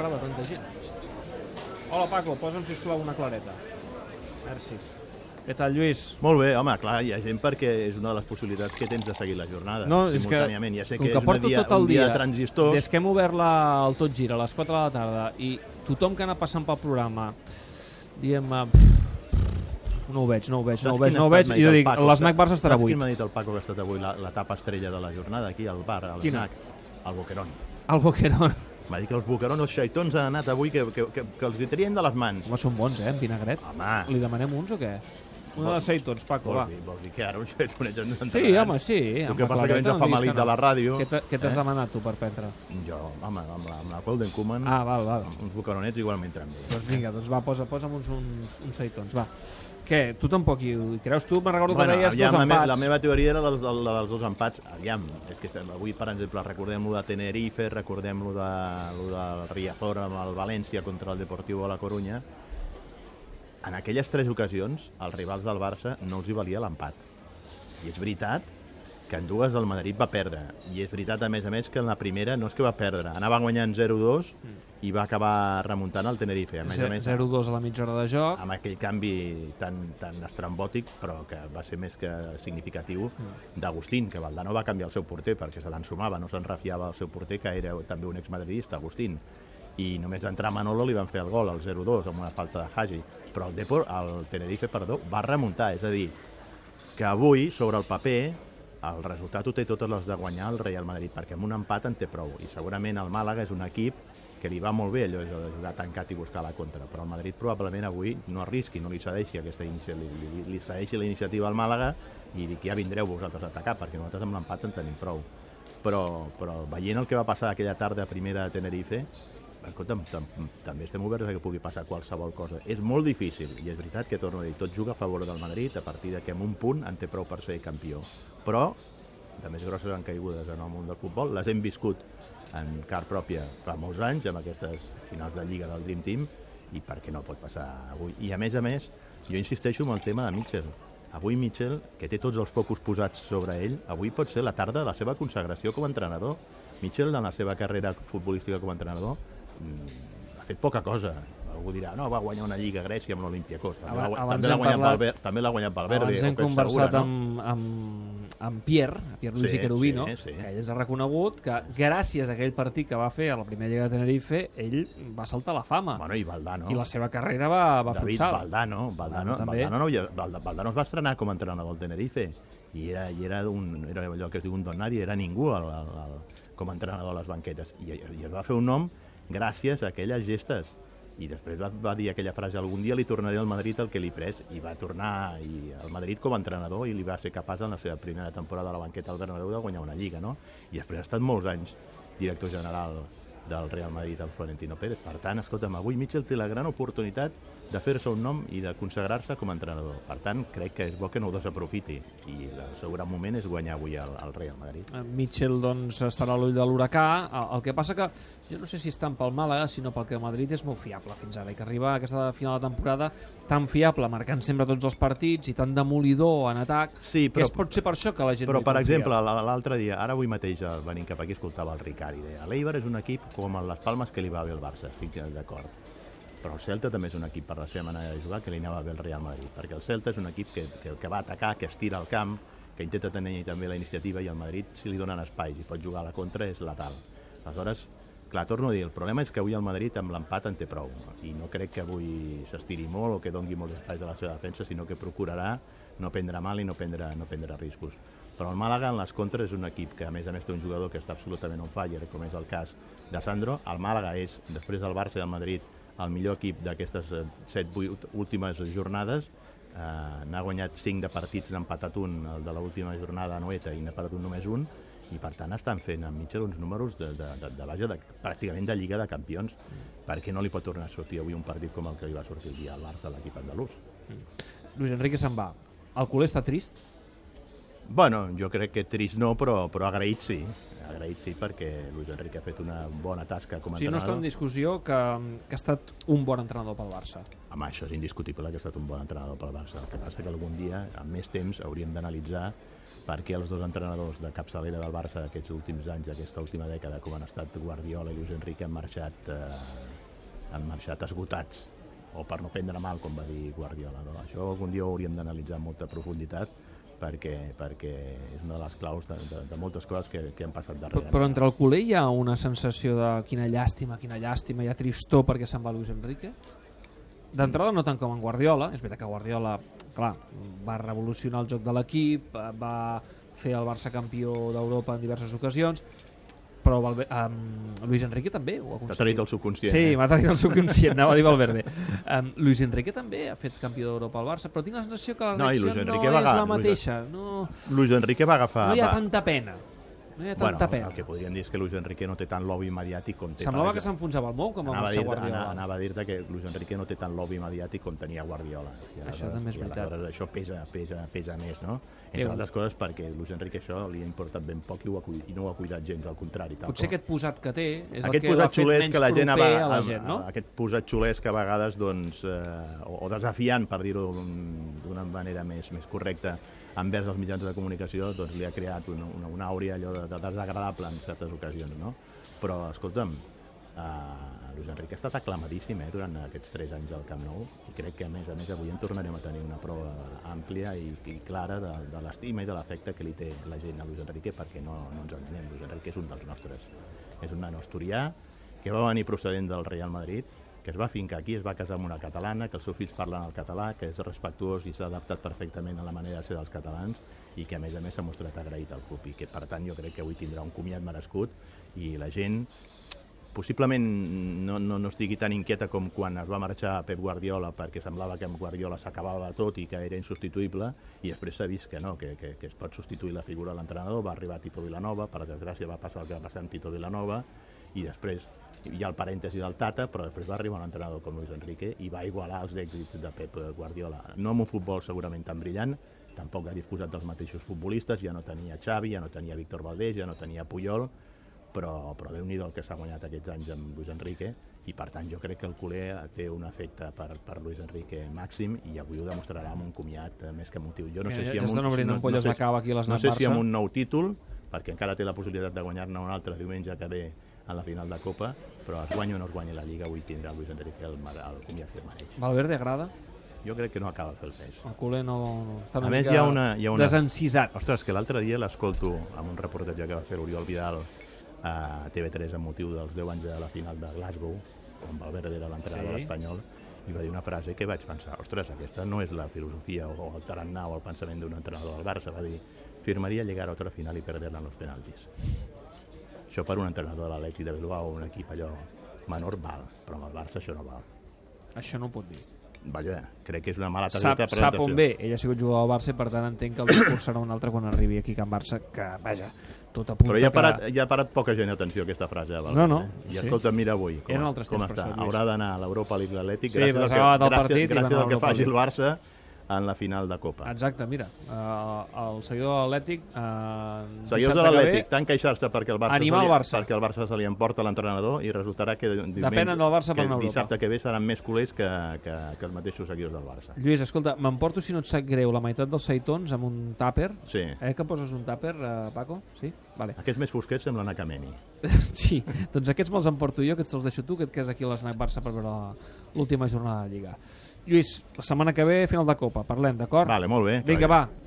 esperava tanta gent. Hola, Paco, posa'm, sisplau, una clareta. Merci. Què tal, Lluís? Molt bé, home, clar, hi ha gent perquè és una de les possibilitats que tens de seguir la jornada No, és que, simultàniament. ja sé que, que és porto un dia, tot el dia dia, de transistors. des que hem obert la, el Tot Gira a les 4 de la tarda i tothom que ha anat passant pel programa diem-me no ho veig, no ho veig, no ho Saps veig, no ho veig i jo dic, l'esnac Barça estarà Saps buit. quin m'ha dit el Paco que ha estat avui la- l'etapa estrella de la jornada aquí al bar, a l'esnac? El Boquerón. El Boquerón. M'ha dit que els els xaitons han anat avui que, que, que, que els hi de les mans. Home, són bons, eh, en vinagret. Home, Li demanem uns o què? Una de Seitons, Paco, va. dir, vols dir que ara un xaitonet ens Sí, home, sí. Què la passa, que a no fa malit que de la ràdio? Què t'ha- Què t'has Eh? demanat tu per prendre? Jo, home, amb la, amb la Golden Koeman, Ah, val, val. uns boqueronets igual m'entren bé. Doncs vinga, doncs va, posa, posa'm uns, uns, uns seitons, va. Què, tu tampoc hi, creus? Tu me'n recordo que deies aviam, dos la, me, empats. la meva teoria era la, la, la dels dos empats. Aviam, és que avui, per exemple, recordem lo de Tenerife, recordem lo, de, lo del Riazor amb el València contra el Deportivo de la Corunya. En aquelles tres ocasions, els rivals del Barça no els hi valia l'empat. I és veritat que en dues el Madrid va perdre. I és veritat, a més a més, que en la primera no és que va perdre. Anava guanyant 0-2 i va acabar remuntant el Tenerife. A més a més, 0-2 a la mitja hora de joc. amb aquell canvi tan, tan estrambòtic, però que va ser més que significatiu, d'Agustín, que Valdano va canviar el seu porter perquè se l'ensumava, no se'n refiava el seu porter, que era també un exmadridista, Agustín. I només d'entrar Manolo li van fer el gol, el 0-2, amb una falta de Hagi. Però el, Depor, el Tenerife perdó, va remuntar, és a dir, que avui, sobre el paper, el resultat ho té totes les de guanyar el Real Madrid, perquè amb un empat en té prou. I segurament el Màlaga és un equip que li va molt bé allò de jugar tancat i buscar la contra, però el Madrid probablement avui no arrisqui, no li cedeixi aquesta inicia, li, li, li cedeixi la iniciativa al Màlaga i dic, ja vindreu vosaltres a atacar, perquè nosaltres amb l'empat en tenim prou. Però, però veient el que va passar aquella tarda a primera a Tenerife, escolta'm, tam, també estem oberts a que pugui passar qualsevol cosa. És molt difícil, i és veritat que torno a dir, tot juga a favor del Madrid a partir de que amb un punt en té prou per ser campió. Però, de més grosses han caigudes en el món del futbol, les hem viscut en car pròpia fa molts anys, amb aquestes finals de Lliga del Dream Team, i per què no pot passar avui? I a més a més, jo insisteixo en el tema de Mitchell. Avui Mitchell, que té tots els focus posats sobre ell, avui pot ser la tarda de la seva consagració com a entrenador. Mitchell, en la seva carrera futbolística com a entrenador, ha fet poca cosa. Algú dirà, no, va guanyar una Lliga a Grècia amb l'Olimpiakos. També l'ha- guanyat, parlat- guanyat Valverde. Abans hem conversat Segura, no? amb, amb, amb Pierre, Pierre Luis Sí, Querubino, sí, sí. que ell ens ha reconegut que gràcies a aquell partit que va fer a la primera Lliga de Tenerife, ell va saltar la fama. Bueno, i Valdano. I la seva carrera va, va David salt. Valdano, Valdano, també. Valdano, no, havia- Valda- Valdano es va estrenar com a entrenador del Tenerife i era, i era, un, era allò que es diu un don nadie, era ningú el, el, el, com a entrenador a les banquetes i, i es va fer un nom gràcies a aquelles gestes i després va, va dir aquella frase algun dia li tornaré al Madrid el que li pres i va tornar i, al Madrid com a entrenador i li va ser capaç en la seva primera temporada a la banqueta al Bernabéu de guanyar una Lliga no? i després ha estat molts anys director general del Real Madrid, el Florentino Pérez. Per tant, escolta'm, avui Mitchell té la gran oportunitat de fer-se un nom i de consagrar-se com a entrenador. Per tant, crec que és bo que no ho desaprofiti i el seu gran moment és guanyar avui al, al Real Madrid. Eh, Mitchell doncs, estarà a l'ull de l'huracà. El, el que passa que jo no sé si és tant pel Màlaga, sinó perquè el Madrid és molt fiable fins ara i que arriba a aquesta final de temporada tan fiable, marcant sempre tots els partits i tan demolidor en atac, Sí, que però- es pot ser per això que la gent Però, per confia. exemple, la- l'altre dia, ara avui mateix, eh, venint cap aquí, escoltava el Ricard i deia l'Eibar és un equip com el Les Palmes que li va bé al Barça, estic d'acord. Però el Celta també és un equip per la seva manera de jugar que li anava bé al Real Madrid, perquè el Celta és un equip que, que, que va atacar, que estira el camp, que intenta tenir també la iniciativa i al Madrid, si li donen espais i pot jugar a la contra, és letal. Aleshores, clar, torno a dir, el problema és que avui el Madrid amb l'empat en té prou i no crec que avui s'estiri molt o que dongui molts espais a la seva defensa, sinó que procurarà no prendre mal i no prendre, no prendre riscos. Però el Màlaga en les contres és un equip que a més a més té un jugador que està absolutament on fire, com és el cas de Sandro. El Màlaga és, després del Barça i del Madrid, el millor equip d'aquestes 7-8 últimes jornades. Eh, n'ha guanyat 5 de partits, n'ha empatat un, el de l'última jornada a Noeta, i n'ha perdut només un, i per tant estan fent amb Mitchell uns números de, de, de, de, vaja, de, pràcticament de Lliga de Campions. Per què no li pot tornar a sortir avui un partit com el que li va sortir el dia al Barça l'equip andalús? Luis Enrique se'n va. El culer està trist? Bueno, jo crec que trist no, però, però agraït sí. Agraït sí perquè Luis Enrique ha fet una bona tasca com O a sigui, no està en entrenador. discussió que, que ha estat un bon entrenador pel Barça. Home, això és indiscutible que ha estat un bon entrenador pel Barça. El que passa que algun dia, amb més temps, hauríem d'analitzar perquè els dos entrenadors de capçalera del Barça aquests últims anys, aquesta última dècada, com han estat Guardiola i Luis Enrique, han marxat, eh, han marxat esgotats, o per no prendre mal, com va dir Guardiola. No? Això algun dia ho hauríem d'analitzar amb molta profunditat, perquè, perquè és una de les claus de, de, de moltes coses que, que han passat Però, darrere. però entre el culer hi ha una sensació de quina llàstima, quina llàstima, hi ha tristor perquè se'n va Luis Enrique? D'entrada no tant com en Guardiola, és veritat que Guardiola clar, va revolucionar el joc de l'equip, va fer el Barça campió d'Europa en diverses ocasions, però Valver um, Luis Enrique també ho ha T'ha aconseguit. traït el subconscient. Sí, eh? m'ha traït el subconscient, anava a dir Valverde. Um, Luis Enrique també ha fet campió d'Europa al Barça, però tinc la sensació que la No, Luis no és la Luis- mateixa. No, Luis Enrique va agafar... no hi ha va... tanta pena. No hi ha Bueno, tanta pena. el que podríem dir és que Luis Enrique no té tant lobby mediàtic com té... Semblava que s'enfonsava el mou com a anava a marxar dir Guardiola. anava, anava a dir-te que Luis Enrique no té tant lobby mediàtic com tenia Guardiola. I Això també és veritat. Això pesa, pesa, pesa més, no? Entre Déu. altres coses perquè Luis Enrique això li ha importat ben poc i, ho ha, i no ho ha cuidat gens, al contrari. tal Potser com- aquest posat que té és aquest el que l'ha fet menys que la gent proper va- a la gent, no? aquest posat xulès que a vegades doncs, eh, o, o desafiant per dir-ho d'una manera més, més correcta envers els mitjans de comunicació doncs li ha creat una, una, una àurea allò de, de desagradable en certes ocasions no? però escolta'm eh, Luis Enrique ha estat aclamadíssim eh, durant aquests 3 anys al Camp Nou i crec que a més a més avui en tornarem a tenir una prova àmplia i, i clara de, de l'estima i de l'afecte que li té la gent a Luis Enrique perquè no, no ens enganyem, Luis Enrique és un dels nostres és un nano asturià que va venir procedent del Real Madrid que es va fincar aquí, es va casar amb una catalana, que els seus fills parlen el català, que és respectuós i s'ha adaptat perfectament a la manera de ser dels catalans i que a més a més s'ha mostrat agraït al club i que per tant jo crec que avui tindrà un comiat merescut i la gent possiblement no, no, no estigui tan inquieta com quan es va marxar Pep Guardiola perquè semblava que amb Guardiola s'acabava tot i que era insubstituïble i després s'ha vist que no, que, que, que es pot substituir la figura de l'entrenador, va arribar Tito Vilanova, per desgràcia va passar el que va passar amb Tito Vilanova i després hi ha el parèntesi del Tata, però després va arribar un entrenador com Luis Enrique i va igualar els èxits de Pep Guardiola. No amb un futbol segurament tan brillant, tampoc ha disposat dels mateixos futbolistes, ja no tenia Xavi, ja no tenia Víctor Valdés, ja no tenia Puyol, però, però déu-n'hi-do el que s'ha guanyat aquests anys amb Luis Enrique i per tant jo crec que el culer té un efecte per, per Luis Enrique màxim i avui ho demostrarà amb un comiat eh, més que motiu. Jo no sé Mira, si ja amb un, ampolles de cava aquí no sé si amb un nou títol, perquè encara té la possibilitat de guanyar-ne un altre diumenge que ve en la final de Copa, però es guanyi o no es guanyi la Lliga, avui tindrà Luis Enrique el, mar- el comiat que mereix. Valverde agrada? Jo crec que no acaba de fer el pes. El culer no, no està una A més, mica hi ha una- hi ha una- desencisat. Ostres, que l'altre dia l'escolto amb un reportatge que va fer l'Oriol Vidal a TV3 amb motiu dels 10 anys de la final de Glasgow, on Valverde era l'entrenador Sí. espanyol, i va dir una frase que vaig pensar, ostres, aquesta no és la filosofia o el tarannà o el pensament d'un entrenador del Barça, va dir, firmaria llegar a otra final i perderla en los penaltis. Això per un entrenador de l'Atlètic de Bilbao, un equip allò menor, val, però amb el Barça això no val. Això no ho pot dir. Vaja, crec que és una mala Sap, targeta de sap on ve. Ell ha sigut jugador al Barça per tant entenc que el discurs serà un altre quan arribi aquí a Can Barça, que, vaja, tot apunta Però ja ha, parat, que... ja ha parat poca gent atenció a aquesta frase. Valverde, No, no, Eh? I sí. escolta, mira avui com, Eren altres com està. això. Haurà d'anar a l'Europa League l'Atlètic Sí, gràcies, al que, gràcies, gràcies al que faci el. Barça en la final de Copa. Exacte, mira, uh, el seguidor de l'Atlètic... Uh, Seguidors de l'Atlètic, tant queixar-se perquè el Barça, Animar li, el Barça. perquè el Barça se li emporta l'entrenador i resultarà que, diumenge, Depenen del Barça per que Europa. dissabte que ve seran més culers que, que, que els mateixos seguidors del Barça. Lluís, escolta, m'emporto, si no et sap greu, la meitat dels seitons amb un tàper. Sí. Eh, que poses un tàper, uh, Paco? Sí? Vale. Aquests més fosquets semblen a Kameni. Sí, doncs aquests me'ls emporto jo, aquests te'ls deixo tu, que et quedes aquí a l'Snac Barça per veure la- l'última jornada de Lliga. Lluís, la setmana que ve, final de Copa, parlem, d'acord? Vale, molt bé. Vinga, va,